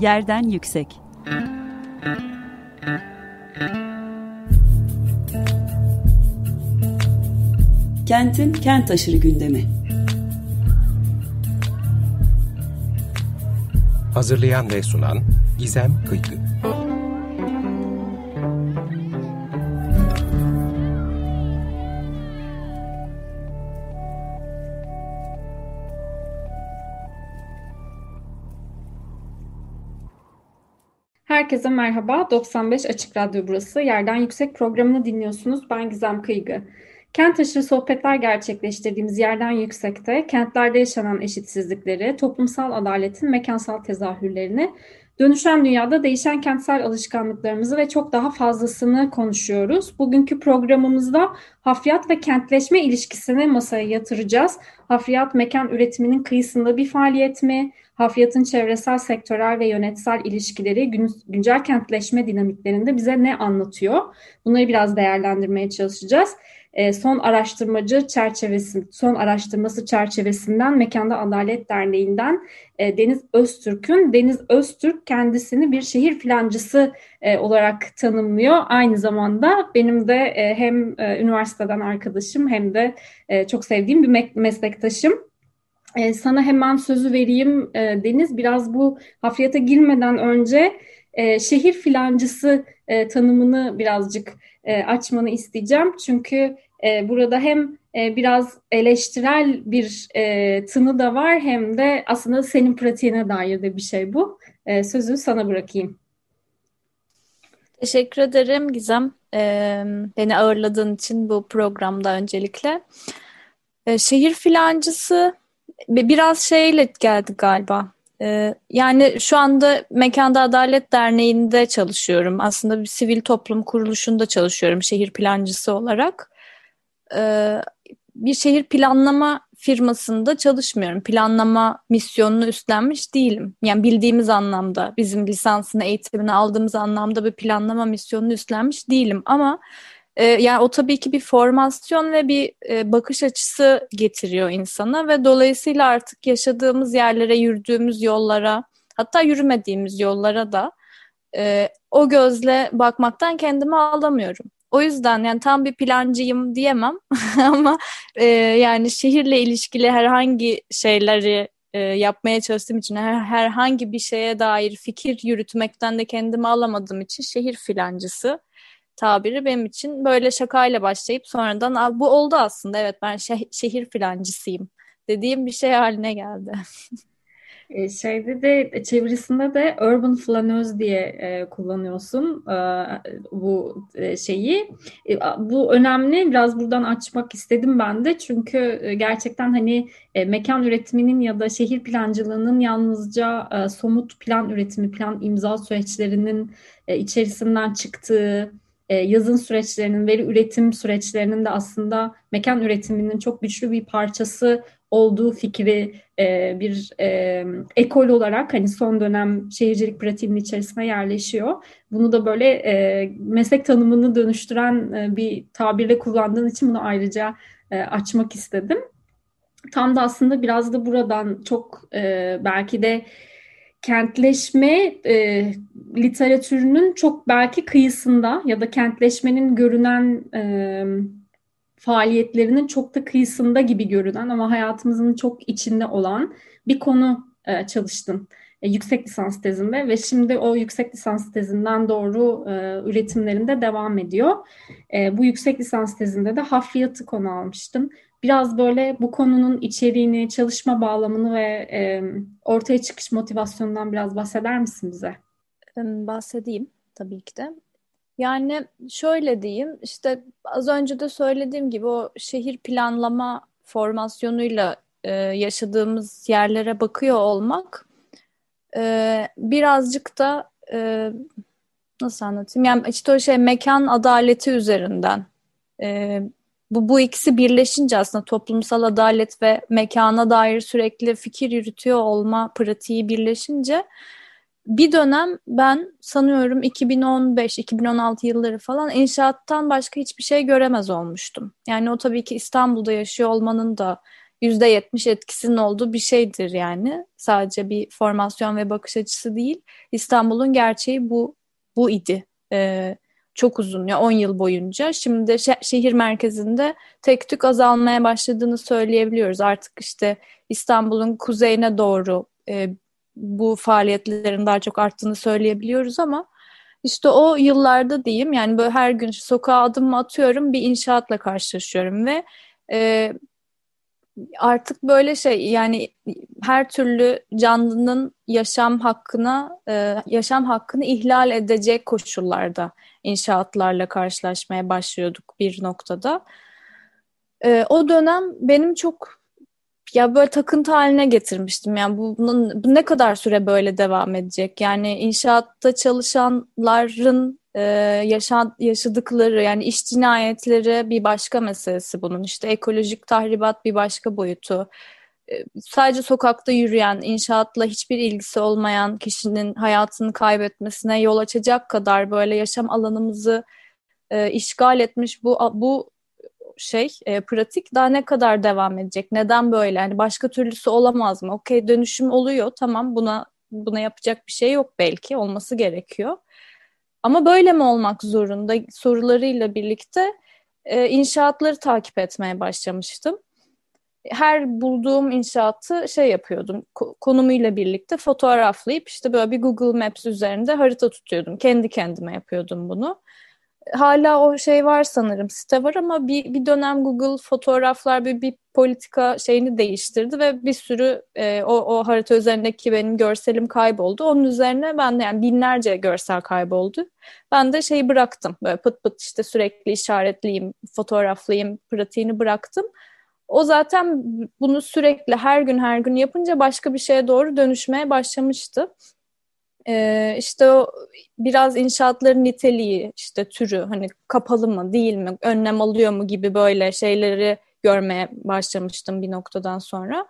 Yerden Yüksek. Kentin kent aşırı gündemi. Hazırlayan ve sunan Gizem Kıykı Herkese merhaba. 95 Açık Radyo burası. Yerden Yüksek programını dinliyorsunuz. Ben Gizem Kıygı. Kent aşırı sohbetler gerçekleştirdiğimiz Yerden Yüksek'te kentlerde yaşanan eşitsizlikleri, toplumsal adaletin mekansal tezahürlerini, dönüşen dünyada değişen kentsel alışkanlıklarımızı ve çok daha fazlasını konuşuyoruz. Bugünkü programımızda hafriyat ve kentleşme ilişkisini masaya yatıracağız. Hafriyat mekan üretiminin kıyısında bir faaliyet mi? Hafriyatın çevresel, sektörel ve yönetsel ilişkileri gün, güncel kentleşme dinamiklerinde bize ne anlatıyor? Bunları biraz değerlendirmeye çalışacağız. E, son araştırmacı çerçevesi, son araştırması çerçevesinden Mekanda Adalet Derneği'nden e, Deniz Öztürk'ün Deniz Öztürk kendisini bir şehir plancısı e, olarak tanımlıyor. Aynı zamanda benim de e, hem üniversiteden arkadaşım hem de çok sevdiğim bir me meslektaşım. Sana hemen sözü vereyim Deniz. Biraz bu hafriyata girmeden önce şehir filancısı e, tanımını birazcık e, açmanı isteyeceğim. Çünkü e, burada hem e, biraz eleştirel bir e, tını da var hem de aslında senin pratiğine dair de bir şey bu. E, sözü sana bırakayım. Teşekkür ederim Gizem. Ee, beni ağırladığın için bu programda öncelikle. Ee, şehir filancısı biraz şeyle geldi galiba. Ee, yani şu anda Mekanda Adalet Derneği'nde çalışıyorum. Aslında bir sivil toplum kuruluşunda çalışıyorum şehir plancısı olarak. Ee, bir şehir planlama firmasında çalışmıyorum. Planlama misyonunu üstlenmiş değilim. Yani bildiğimiz anlamda, bizim lisansını, eğitimini aldığımız anlamda bir planlama misyonunu üstlenmiş değilim. Ama e, yani o tabii ki bir formasyon ve bir e, bakış açısı getiriyor insana ve dolayısıyla artık yaşadığımız yerlere, yürüdüğümüz yollara, hatta yürümediğimiz yollara da e, o gözle bakmaktan kendimi alamıyorum. O yüzden yani tam bir plancıyım diyemem ama e, yani şehirle ilişkili herhangi şeyleri e, yapmaya çalıştığım için her, herhangi bir şeye dair fikir yürütmekten de kendimi alamadığım için şehir filancısı tabiri benim için böyle şakayla başlayıp sonradan bu oldu aslında evet ben şeh şehir filancısıyım dediğim bir şey haline geldi. E, şeyde de çevirisinde de urban flanöz diye e, kullanıyorsun e, bu e, şeyi. E, bu önemli. Biraz buradan açmak istedim ben de. Çünkü e, gerçekten hani e, mekan üretiminin ya da şehir plancılığının yalnızca e, somut plan üretimi, plan imza süreçlerinin e, içerisinden çıktığı e, yazın süreçlerinin, veri üretim süreçlerinin de aslında mekan üretiminin çok güçlü bir parçası olduğu fikri e, bir e, ekol olarak hani son dönem şehircilik pratiğinin içerisine yerleşiyor. Bunu da böyle e, meslek tanımını dönüştüren e, bir tabirle kullandığın için bunu ayrıca e, açmak istedim. Tam da aslında biraz da buradan çok e, belki de kentleşme e, literatürünün çok belki kıyısında ya da kentleşmenin görünen e, faaliyetlerinin çok da kıyısında gibi görünen ama hayatımızın çok içinde olan bir konu e, çalıştım e, yüksek lisans tezinde ve şimdi o yüksek lisans tezinden doğru e, üretimlerinde devam ediyor. E, bu yüksek lisans tezinde de hafriyatı konu almıştım. Biraz böyle bu konunun içeriğini, çalışma bağlamını ve e, ortaya çıkış motivasyonundan biraz bahseder misin bize? Bahsedeyim tabii ki de. Yani şöyle diyeyim, işte az önce de söylediğim gibi o şehir planlama formasyonuyla e, yaşadığımız yerlere bakıyor olmak e, birazcık da e, nasıl anlatayım? Yani işte o şey mekan adaleti üzerinden e, bu, bu ikisi birleşince aslında toplumsal adalet ve mekana dair sürekli fikir yürütüyor olma pratiği birleşince bir dönem ben sanıyorum 2015-2016 yılları falan inşaattan başka hiçbir şey göremez olmuştum. Yani o tabii ki İstanbul'da yaşıyor olmanın da %70 etkisinin olduğu bir şeydir yani. Sadece bir formasyon ve bakış açısı değil. İstanbul'un gerçeği bu bu idi. Ee, çok uzun ya 10 yıl boyunca. Şimdi şe- şehir merkezinde tek tük azalmaya başladığını söyleyebiliyoruz. Artık işte İstanbul'un kuzeyine doğru e, bu faaliyetlerin daha çok arttığını söyleyebiliyoruz ama işte o yıllarda diyeyim yani böyle her gün sokağa adım atıyorum bir inşaatla karşılaşıyorum ve e, artık böyle şey yani her türlü canlının yaşam hakkına e, yaşam hakkını ihlal edecek koşullarda inşaatlarla karşılaşmaya başlıyorduk bir noktada. E, o dönem benim çok ya böyle takıntı haline getirmiştim. Yani bu, bu ne kadar süre böyle devam edecek? Yani inşaatta çalışanların e, yaşa, yaşadıkları yani iş cinayetleri bir başka meselesi bunun. İşte ekolojik tahribat bir başka boyutu. E, sadece sokakta yürüyen, inşaatla hiçbir ilgisi olmayan kişinin hayatını kaybetmesine yol açacak kadar böyle yaşam alanımızı e, işgal etmiş bu bu şey e, pratik daha ne kadar devam edecek? Neden böyle? Yani başka türlüsü olamaz mı? Okey dönüşüm oluyor. Tamam buna buna yapacak bir şey yok belki. Olması gerekiyor. Ama böyle mi olmak zorunda sorularıyla birlikte e, inşaatları takip etmeye başlamıştım. Her bulduğum inşaatı şey yapıyordum, konumuyla birlikte fotoğraflayıp işte böyle bir Google Maps üzerinde harita tutuyordum. Kendi kendime yapıyordum bunu hala o şey var sanırım site var ama bir, bir dönem Google fotoğraflar bir, bir politika şeyini değiştirdi ve bir sürü e, o, o harita üzerindeki benim görselim kayboldu. Onun üzerine ben de yani binlerce görsel kayboldu. Ben de şeyi bıraktım. Böyle pıt pıt işte sürekli işaretleyeyim, fotoğraflayayım pratiğini bıraktım. O zaten bunu sürekli her gün her gün yapınca başka bir şeye doğru dönüşmeye başlamıştı. Ee, işte o biraz inşaatların niteliği, işte türü, hani kapalı mı, değil mi, önlem alıyor mu gibi böyle şeyleri görmeye başlamıştım bir noktadan sonra.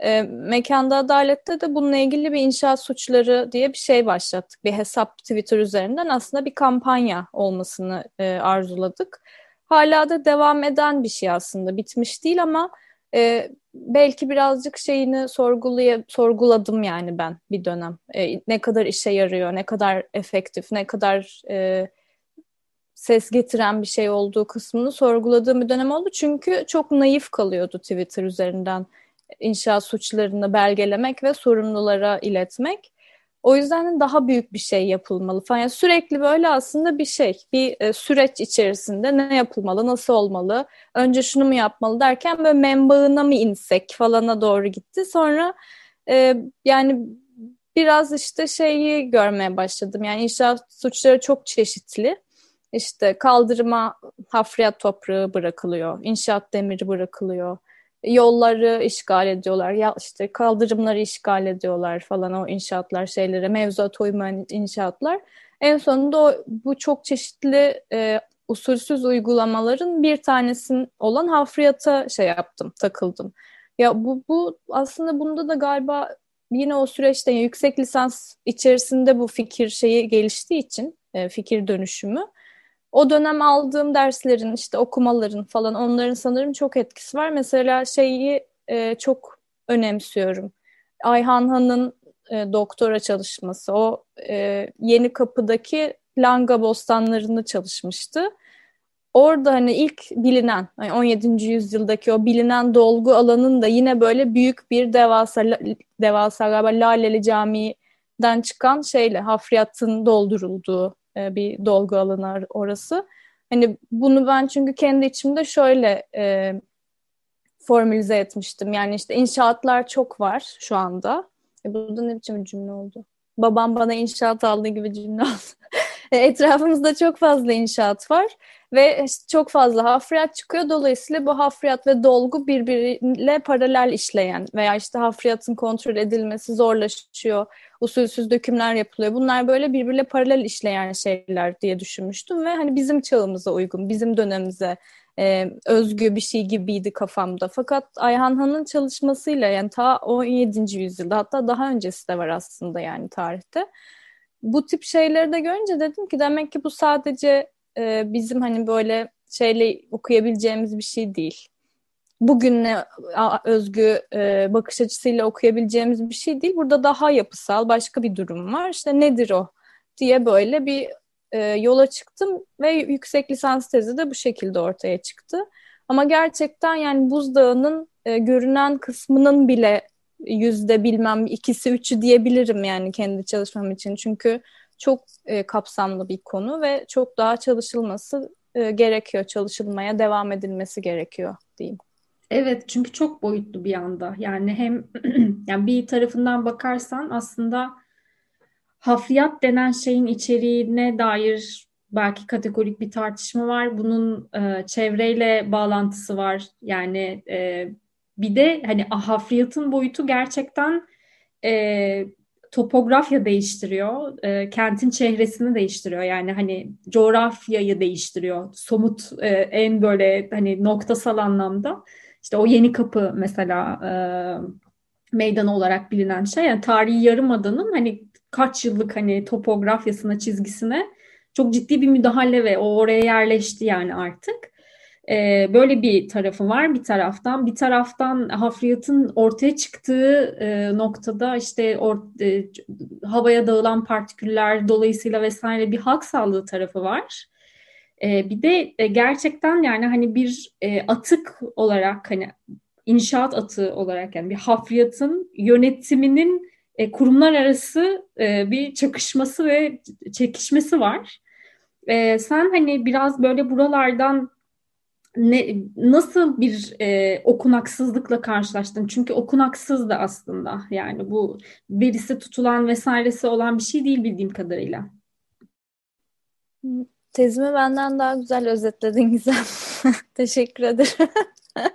E, Mekanda Adalet'te de bununla ilgili bir inşaat suçları diye bir şey başlattık. Bir hesap Twitter üzerinden aslında bir kampanya olmasını e, arzuladık. Hala da devam eden bir şey aslında. Bitmiş değil ama e, belki birazcık şeyini sorgulaya, sorguladım yani ben bir dönem. E, ne kadar işe yarıyor, ne kadar efektif, ne kadar e, ses getiren bir şey olduğu kısmını sorguladığım bir dönem oldu. Çünkü çok naif kalıyordu Twitter üzerinden inşaat suçlarını belgelemek ve sorumlulara iletmek. O yüzden daha büyük bir şey yapılmalı falan. Yani sürekli böyle aslında bir şey, bir e, süreç içerisinde ne yapılmalı, nasıl olmalı, önce şunu mu yapmalı derken böyle membağına mı insek falana doğru gitti. Sonra e, yani biraz işte şeyi görmeye başladım. Yani inşaat suçları çok çeşitli. İşte kaldırıma hafriyat toprağı bırakılıyor, inşaat demiri bırakılıyor yolları işgal ediyorlar. Ya işte kaldırımları işgal ediyorlar falan o inşaatlar şeylere mevzuat uymayan inşaatlar. En sonunda o, bu çok çeşitli e, usulsüz uygulamaların bir tanesinin olan hafriyata şey yaptım, takıldım. Ya bu, bu aslında bunda da galiba yine o süreçte yüksek lisans içerisinde bu fikir şeyi geliştiği için e, fikir dönüşümü o dönem aldığım derslerin işte okumaların falan onların sanırım çok etkisi var. Mesela şeyi e, çok önemsiyorum. Ayhan Han'ın e, doktora çalışması. O e, Yeni Kapı'daki Langa bostanlarını çalışmıştı. Orada hani ilk bilinen, yani 17. yüzyıldaki o bilinen dolgu alanın da yine böyle büyük bir devasa, devasa galiba Laleli Camii'den çıkan şeyle hafriyatın doldurulduğu e, bir dolgu alanı orası. Hani bunu ben çünkü kendi içimde şöyle e, formülize etmiştim. Yani işte inşaatlar çok var şu anda. E, burada ne biçim bir cümle oldu? Babam bana inşaat aldığı gibi cümle oldu. E, etrafımızda çok fazla inşaat var ve işte çok fazla hafriyat çıkıyor. Dolayısıyla bu hafriyat ve dolgu birbiriyle paralel işleyen veya işte hafriyatın kontrol edilmesi zorlaşıyor. Usulsüz dökümler yapılıyor. Bunlar böyle birbiriyle paralel işleyen şeyler diye düşünmüştüm ve hani bizim çağımıza uygun, bizim dönemimize e, özgü bir şey gibiydi kafamda. Fakat Ayhan Han'ın çalışmasıyla yani ta 17. yüzyılda hatta daha öncesi de var aslında yani tarihte. Bu tip şeyleri de görünce dedim ki demek ki bu sadece e, bizim hani böyle şeyle okuyabileceğimiz bir şey değil. Bugüne özgü e, bakış açısıyla okuyabileceğimiz bir şey değil. Burada daha yapısal başka bir durum var. İşte nedir o diye böyle bir e, yola çıktım ve yüksek lisans tezi de bu şekilde ortaya çıktı. Ama gerçekten yani buzdağının e, görünen kısmının bile yüzde bilmem ikisi üçü diyebilirim yani kendi çalışmam için. Çünkü çok e, kapsamlı bir konu ve çok daha çalışılması e, gerekiyor, çalışılmaya devam edilmesi gerekiyor diyeyim. Evet çünkü çok boyutlu bir anda. Yani hem yani bir tarafından bakarsan aslında hafriyat denen şeyin içeriğine dair belki kategorik bir tartışma var. Bunun e, çevreyle bağlantısı var. Yani e, bir de hani hafriyatın boyutu gerçekten e, topografya değiştiriyor. E, kentin çehresini değiştiriyor. Yani hani coğrafyayı değiştiriyor. Somut e, en böyle hani noktasal anlamda. İşte o yeni kapı mesela e, meydanı olarak bilinen şey. Yani tarihi yarımadanın hani kaç yıllık hani topografyasına, çizgisine çok ciddi bir müdahale ve o oraya yerleşti yani artık. Ee, böyle bir tarafı var bir taraftan. Bir taraftan hafriyatın ortaya çıktığı e, noktada işte or, e, havaya dağılan partiküller dolayısıyla vesaire bir halk sağlığı tarafı var. E, bir de e, gerçekten yani hani bir e, atık olarak hani inşaat atığı olarak yani bir hafriyatın yönetiminin e, kurumlar arası e, bir çakışması ve çekişmesi var. E, sen hani biraz böyle buralardan ne, nasıl bir e, okunaksızlıkla karşılaştın? Çünkü okunaksız da aslında yani bu verisi tutulan vesairesi olan bir şey değil bildiğim kadarıyla. Tezimi benden daha güzel özetledin Gizem. Teşekkür ederim.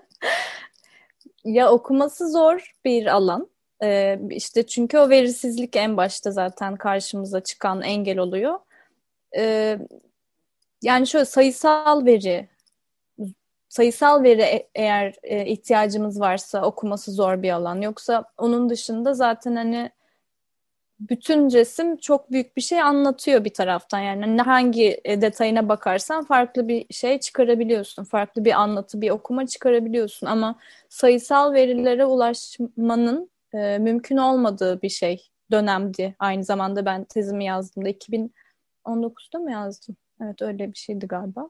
ya okuması zor bir alan. Ee, işte çünkü o verisizlik en başta zaten karşımıza çıkan engel oluyor. Ee, yani şöyle sayısal veri, sayısal veri e- eğer e, ihtiyacımız varsa okuması zor bir alan. Yoksa onun dışında zaten hani bütün resim çok büyük bir şey anlatıyor bir taraftan. Yani hangi e, detayına bakarsan farklı bir şey çıkarabiliyorsun. Farklı bir anlatı, bir okuma çıkarabiliyorsun. Ama sayısal verilere ulaşmanın e, mümkün olmadığı bir şey dönemdi. Aynı zamanda ben tezimi yazdığımda 2019'da mı yazdım? Evet öyle bir şeydi galiba.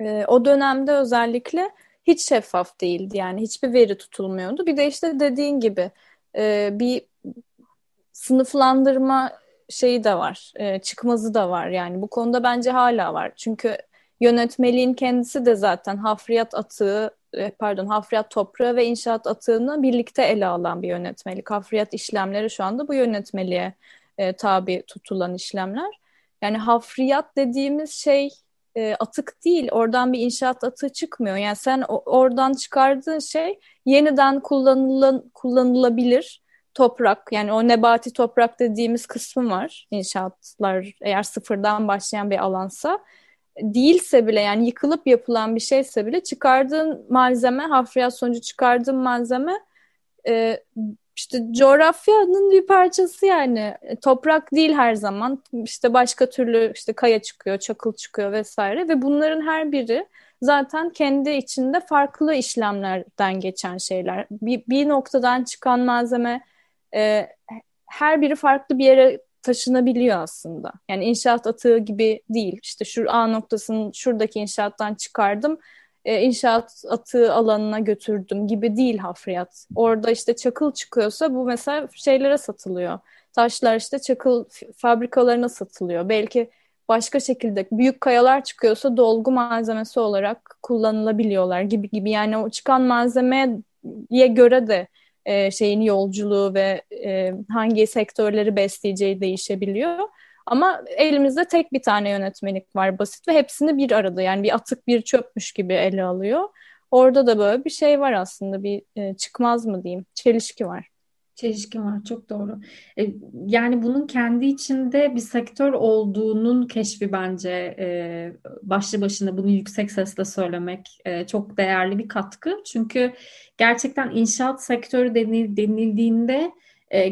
E, o dönemde özellikle hiç şeffaf değildi. Yani hiçbir veri tutulmuyordu. Bir de işte dediğin gibi e, bir sınıflandırma şeyi de var, e, çıkmazı da var. Yani bu konuda bence hala var. Çünkü yönetmeliğin kendisi de zaten hafriyat atığı, e, pardon hafriyat toprağı ve inşaat atığını birlikte ele alan bir yönetmelik. Hafriyat işlemleri şu anda bu yönetmeliğe e, tabi tutulan işlemler. Yani hafriyat dediğimiz şey e, atık değil. Oradan bir inşaat atığı çıkmıyor. Yani sen o, oradan çıkardığın şey yeniden kullanılan, kullanılabilir toprak yani o nebati toprak dediğimiz kısmı var. İnşaatlar eğer sıfırdan başlayan bir alansa değilse bile yani yıkılıp yapılan bir şeyse bile çıkardığın malzeme hafriyat sonucu çıkardığın malzeme e, işte coğrafyanın bir parçası yani. Toprak değil her zaman. İşte başka türlü işte kaya çıkıyor çakıl çıkıyor vesaire ve bunların her biri zaten kendi içinde farklı işlemlerden geçen şeyler. Bir, bir noktadan çıkan malzeme e, her biri farklı bir yere taşınabiliyor aslında. Yani inşaat atığı gibi değil. İşte şu A noktasını şuradaki inşaattan çıkardım, e, inşaat atığı alanına götürdüm gibi değil hafriyat. Orada işte çakıl çıkıyorsa bu mesela şeylere satılıyor. Taşlar işte çakıl fabrikalarına satılıyor. Belki başka şekilde büyük kayalar çıkıyorsa dolgu malzemesi olarak kullanılabiliyorlar gibi gibi. Yani o çıkan malzemeye göre de e, şeyin yolculuğu ve e, hangi sektörleri besleyeceği değişebiliyor. Ama elimizde tek bir tane yönetmelik var basit ve hepsini bir arada yani bir atık bir çöpmüş gibi ele alıyor. Orada da böyle bir şey var aslında bir e, çıkmaz mı diyeyim çelişki var. Çelişki var çok doğru. E, yani bunun kendi içinde bir sektör olduğunun keşfi bence e, başlı başına bunu yüksek sesle söylemek e, çok değerli bir katkı. Çünkü gerçekten inşaat sektörü denildiğinde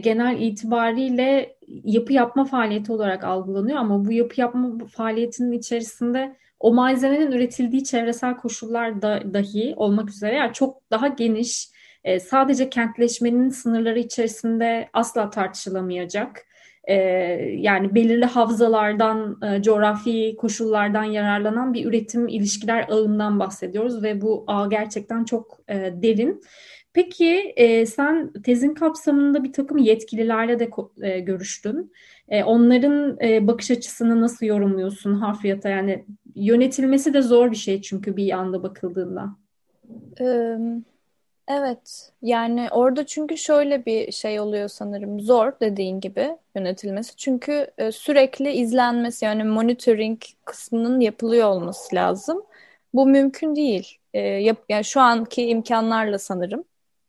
genel itibariyle yapı yapma faaliyeti olarak algılanıyor ama bu yapı yapma faaliyetinin içerisinde o malzemenin üretildiği çevresel koşullar da, dahi olmak üzere yani çok daha geniş e, sadece kentleşmenin sınırları içerisinde asla tartışılamayacak e, yani belirli havzalardan, e, coğrafi koşullardan yararlanan bir üretim ilişkiler ağından bahsediyoruz ve bu ağ gerçekten çok e, derin. Peki e, sen tezin kapsamında bir takım yetkililerle de e, görüştün. E, onların e, bakış açısını nasıl yorumluyorsun hafriyata? Yani yönetilmesi de zor bir şey çünkü bir anda bakıldığında. Evet, yani orada çünkü şöyle bir şey oluyor sanırım zor dediğin gibi yönetilmesi. Çünkü e, sürekli izlenmesi yani monitoring kısmının yapılıyor olması lazım. Bu mümkün değil. E, yani şu anki imkanlarla sanırım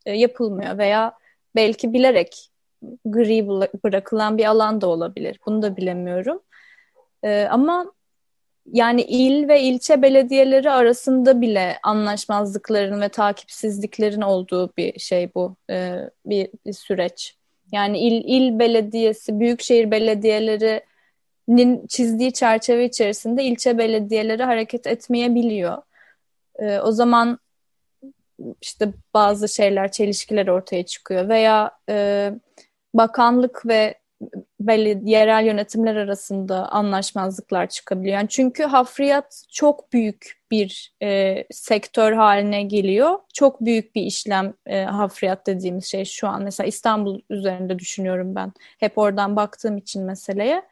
e, yapılmıyor veya belki bilerek gri bırakılan bir alan da olabilir. Bunu da bilemiyorum. Ama yani il ve ilçe belediyeleri arasında bile anlaşmazlıkların ve takipsizliklerin olduğu bir şey bu, e, bir, bir süreç. Yani il, il belediyesi, büyükşehir belediyelerinin çizdiği çerçeve içerisinde ilçe belediyeleri hareket etmeyebiliyor. E, o zaman işte bazı şeyler, çelişkiler ortaya çıkıyor veya e, bakanlık ve belli yerel yönetimler arasında anlaşmazlıklar çıkabiliyor. Yani çünkü hafriyat çok büyük bir e, sektör haline geliyor. Çok büyük bir işlem e, hafriyat dediğimiz şey şu an. Mesela İstanbul üzerinde düşünüyorum ben. Hep oradan baktığım için meseleye.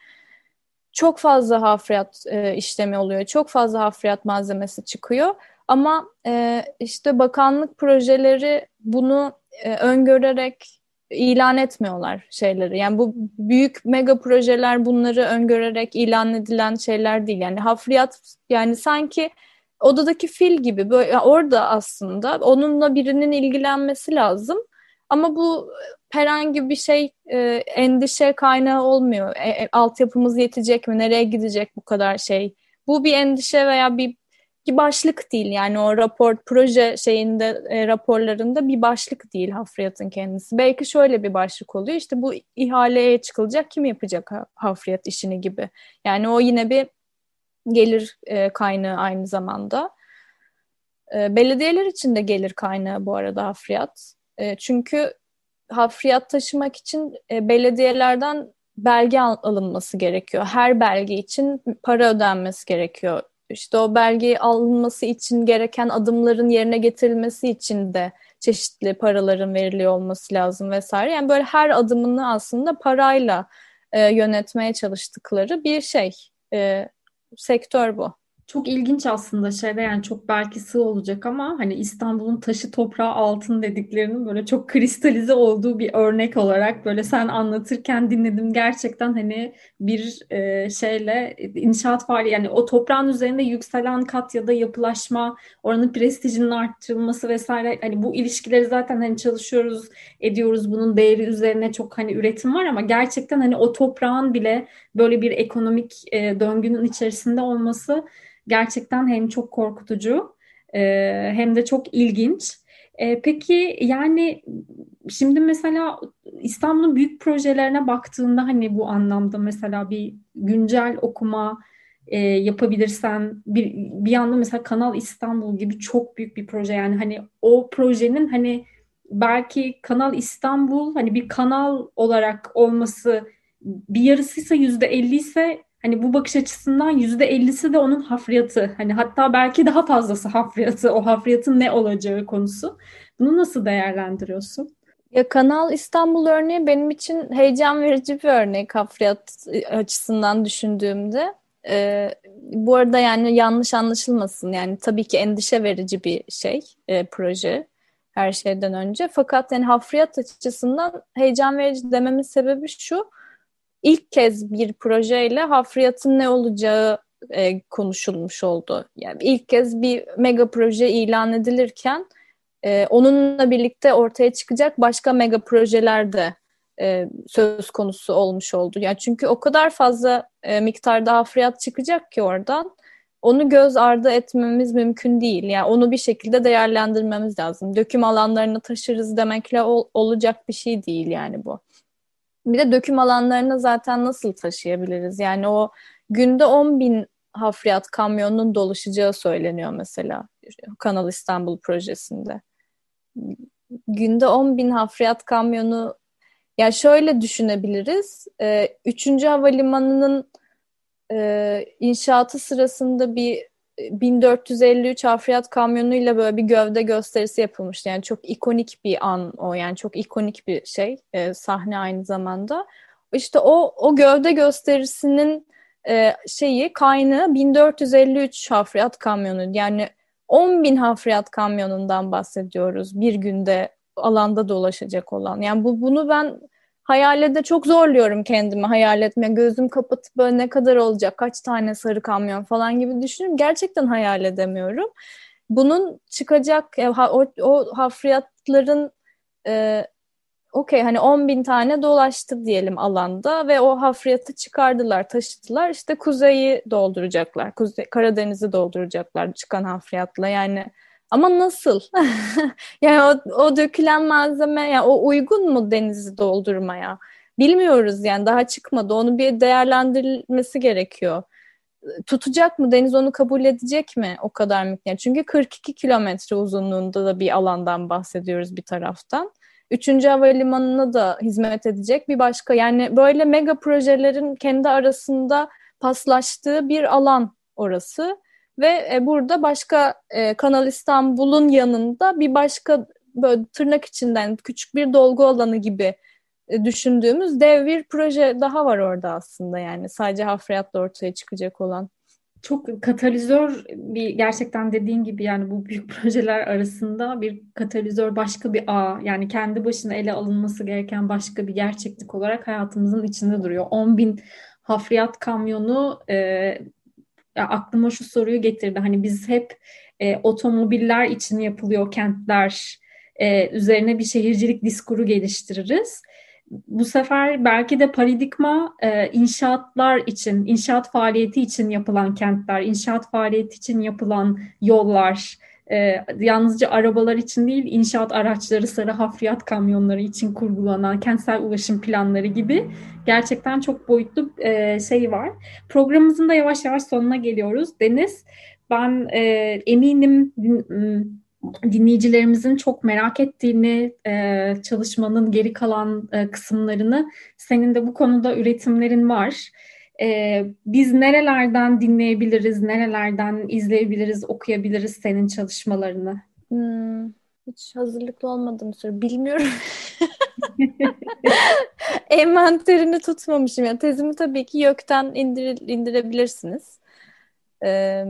Çok fazla hafriyat e, işlemi oluyor. Çok fazla hafriyat malzemesi çıkıyor. Ama e, işte bakanlık projeleri bunu e, öngörerek ilan etmiyorlar şeyleri. Yani bu büyük mega projeler bunları öngörerek ilan edilen şeyler değil. Yani hafriyat yani sanki odadaki fil gibi böyle orada aslında onunla birinin ilgilenmesi lazım. Ama bu herhangi bir şey e, endişe kaynağı olmuyor. E, e, altyapımız yetecek mi? Nereye gidecek bu kadar şey? Bu bir endişe veya bir bir başlık değil yani o rapor proje şeyinde e, raporlarında bir başlık değil hafriyatın kendisi. Belki şöyle bir başlık oluyor işte bu ihaleye çıkılacak kim yapacak hafriyat işini gibi. Yani o yine bir gelir e, kaynağı aynı zamanda. E, belediyeler için de gelir kaynağı bu arada hafriyat. E, çünkü hafriyat taşımak için e, belediyelerden belge al- alınması gerekiyor. Her belge için para ödenmesi gerekiyor işte o belge alınması için gereken adımların yerine getirilmesi için de çeşitli paraların veriliyor olması lazım vesaire. Yani böyle her adımını aslında parayla e, yönetmeye çalıştıkları bir şey. E, sektör bu. Çok ilginç aslında şeyde yani çok belki sığ olacak ama hani İstanbul'un taşı toprağı altın dediklerinin böyle çok kristalize olduğu bir örnek olarak böyle sen anlatırken dinledim. Gerçekten hani bir e, şeyle inşaat var yani o toprağın üzerinde yükselen kat ya da yapılaşma oranın prestijinin arttırılması vesaire hani bu ilişkileri zaten hani çalışıyoruz ediyoruz. Bunun değeri üzerine çok hani üretim var ama gerçekten hani o toprağın bile böyle bir ekonomik e, döngünün içerisinde olması gerçekten hem çok korkutucu e, hem de çok ilginç. E, peki yani şimdi mesela İstanbul'un büyük projelerine baktığında hani bu anlamda mesela bir güncel okuma e, yapabilirsen bir bir yanda mesela Kanal İstanbul gibi çok büyük bir proje yani hani o projenin hani belki Kanal İstanbul hani bir kanal olarak olması bir yarısıysa yüzde elli ise Hani bu bakış açısından yüzde ellisi de onun hafriyatı. Hani hatta belki daha fazlası hafriyatı. O hafriyatın ne olacağı konusu. Bunu nasıl değerlendiriyorsun? Ya Kanal İstanbul örneği benim için heyecan verici bir örnek hafriyat açısından düşündüğümde. Ee, bu arada yani yanlış anlaşılmasın. Yani tabii ki endişe verici bir şey, e, proje her şeyden önce. Fakat yani hafriyat açısından heyecan verici dememin sebebi şu ilk kez bir projeyle hafriyatın ne olacağı e, konuşulmuş oldu. Yani ilk kez bir mega proje ilan edilirken e, onunla birlikte ortaya çıkacak başka mega projeler de e, söz konusu olmuş oldu. Yani çünkü o kadar fazla e, miktarda hafriyat çıkacak ki oradan onu göz ardı etmemiz mümkün değil. Yani onu bir şekilde değerlendirmemiz lazım. Döküm alanlarını taşırız demekle ol, olacak bir şey değil yani bu. Bir de döküm alanlarını zaten nasıl taşıyabiliriz? Yani o günde 10 bin hafriyat kamyonunun doluşacağı söyleniyor mesela Kanal İstanbul projesinde. Günde 10 bin hafriyat kamyonu ya şöyle düşünebiliriz. E, üçüncü havalimanının e, inşaatı sırasında bir 1453 hafriyat kamyonuyla böyle bir gövde gösterisi yapılmıştı. Yani çok ikonik bir an o. Yani çok ikonik bir şey. E, sahne aynı zamanda. İşte o o gövde gösterisinin e, şeyi kaynağı 1453 hafriyat kamyonu. Yani 10 bin hafriyat kamyonundan bahsediyoruz bir günde alanda dolaşacak olan. Yani bu bunu ben hayalde çok zorluyorum kendimi hayal etme. Gözüm kapatıp böyle ne kadar olacak, kaç tane sarı kamyon falan gibi düşünüyorum. Gerçekten hayal edemiyorum. Bunun çıkacak o, o hafriyatların e, okey hani 10 bin tane dolaştı diyelim alanda ve o hafriyatı çıkardılar, taşıdılar. İşte kuzeyi dolduracaklar, Kuzey, Karadeniz'i dolduracaklar çıkan hafriyatla. Yani ama nasıl? yani o, o dökülen malzeme, yani o uygun mu denizi doldurmaya? Bilmiyoruz yani daha çıkmadı. Onu bir değerlendirilmesi gerekiyor. Tutacak mı? Deniz onu kabul edecek mi? O kadar miktar. Çünkü 42 kilometre uzunluğunda da bir alandan bahsediyoruz bir taraftan. Üçüncü havalimanına da hizmet edecek bir başka. Yani böyle mega projelerin kendi arasında paslaştığı bir alan orası. Ve e, burada başka e, Kanal İstanbul'un yanında bir başka böyle tırnak içinden küçük bir dolgu alanı gibi e, düşündüğümüz dev bir proje daha var orada aslında yani sadece hafriyatla ortaya çıkacak olan. Çok katalizör bir gerçekten dediğin gibi yani bu büyük projeler arasında bir katalizör başka bir ağ yani kendi başına ele alınması gereken başka bir gerçeklik olarak hayatımızın içinde duruyor. 10 bin hafriyat kamyonu e, ya aklıma şu soruyu getirdi. Hani biz hep e, otomobiller için yapılıyor kentler e, üzerine bir şehircilik diskuru geliştiririz. Bu sefer belki de paradigma e, inşaatlar için, inşaat faaliyeti için yapılan kentler, inşaat faaliyeti için yapılan yollar, e, yalnızca arabalar için değil, inşaat araçları, sarı hafriyat kamyonları için kurgulanan kentsel ulaşım planları gibi gerçekten çok boyutlu e, şey var. Programımızın da yavaş yavaş sonuna geliyoruz. Deniz, ben e, eminim din, dinleyicilerimizin çok merak ettiğini, e, çalışmanın geri kalan e, kısımlarını, senin de bu konuda üretimlerin var. Ee, biz nerelerden dinleyebiliriz, nerelerden izleyebiliriz, okuyabiliriz senin çalışmalarını? Hmm, hiç hazırlıklı olmadım soru. Bilmiyorum. Envanterini tutmamışım. Yani tezimi tabii ki YÖK'ten indir, indirebilirsiniz. Ee,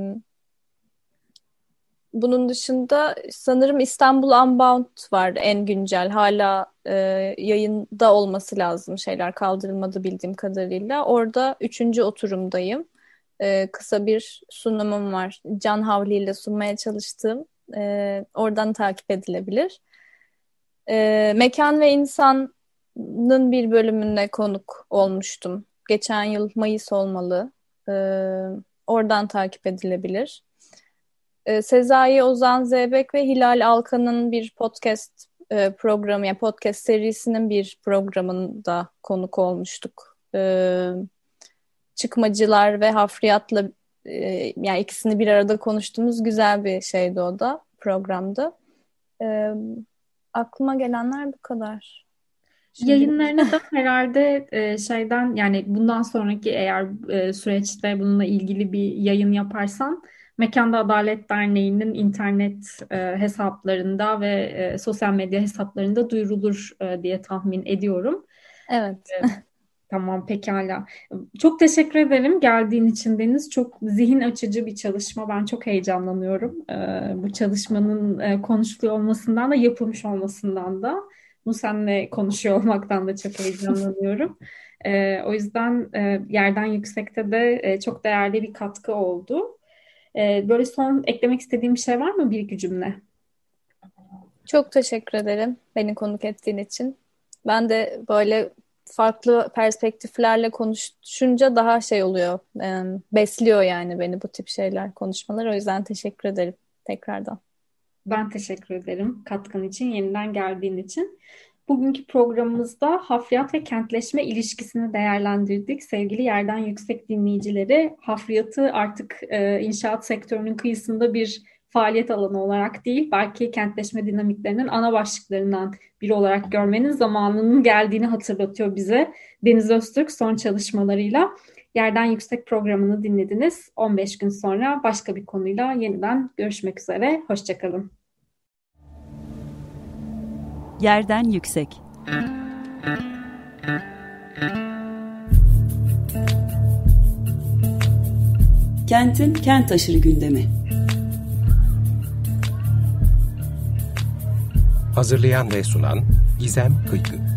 bunun dışında sanırım İstanbul Unbound var en güncel. Hala e, yayında olması lazım. Şeyler kaldırılmadı bildiğim kadarıyla. Orada üçüncü oturumdayım. E, kısa bir sunumum var. Can Havli ile sunmaya çalıştığım. E, oradan takip edilebilir. E, Mekan ve İnsan'ın bir bölümünde konuk olmuştum. Geçen yıl Mayıs olmalı. E, oradan takip edilebilir. E, Sezai Ozan Zeybek ve Hilal Alkan'ın bir podcast e, programı, yani podcast serisinin bir programında konuk olmuştuk. E, çıkmacılar ve hafriyatla e, yani ikisini bir arada konuştuğumuz güzel bir şeydi o da programda. E, aklıma gelenler bu kadar. Şimdi... Yayınlarını da herhalde e, şeyden yani bundan sonraki eğer e, süreçte bununla ilgili bir yayın yaparsan Mekanda Adalet Derneği'nin internet e, hesaplarında ve e, sosyal medya hesaplarında duyurulur e, diye tahmin ediyorum. Evet. E, tamam pekala. Çok teşekkür ederim geldiğin için Deniz. Çok zihin açıcı bir çalışma. Ben çok heyecanlanıyorum. E, bu çalışmanın e, konuşuluyor olmasından da yapılmış olmasından da. Bu seninle konuşuyor olmaktan da çok heyecanlanıyorum. E, o yüzden e, yerden yüksekte de e, çok değerli bir katkı oldu. E, böyle son eklemek istediğim bir şey var mı bir iki cümle? Çok teşekkür ederim beni konuk ettiğin için. Ben de böyle farklı perspektiflerle konuşunca daha şey oluyor, e, besliyor yani beni bu tip şeyler, konuşmalar. O yüzden teşekkür ederim tekrardan. Ben teşekkür ederim katkın için, yeniden geldiğin için. Bugünkü programımızda hafriyat ve kentleşme ilişkisini değerlendirdik. Sevgili yerden yüksek dinleyicileri, hafriyatı artık e, inşaat sektörünün kıyısında bir faaliyet alanı olarak değil, belki kentleşme dinamiklerinin ana başlıklarından biri olarak görmenin zamanının geldiğini hatırlatıyor bize. Deniz Öztürk son çalışmalarıyla Yerden Yüksek programını dinlediniz. 15 gün sonra başka bir konuyla yeniden görüşmek üzere. Hoşçakalın. Yerden Yüksek Kentin kent aşırı gündemi. Hazırlayan ve sunan Gizem Kıykı.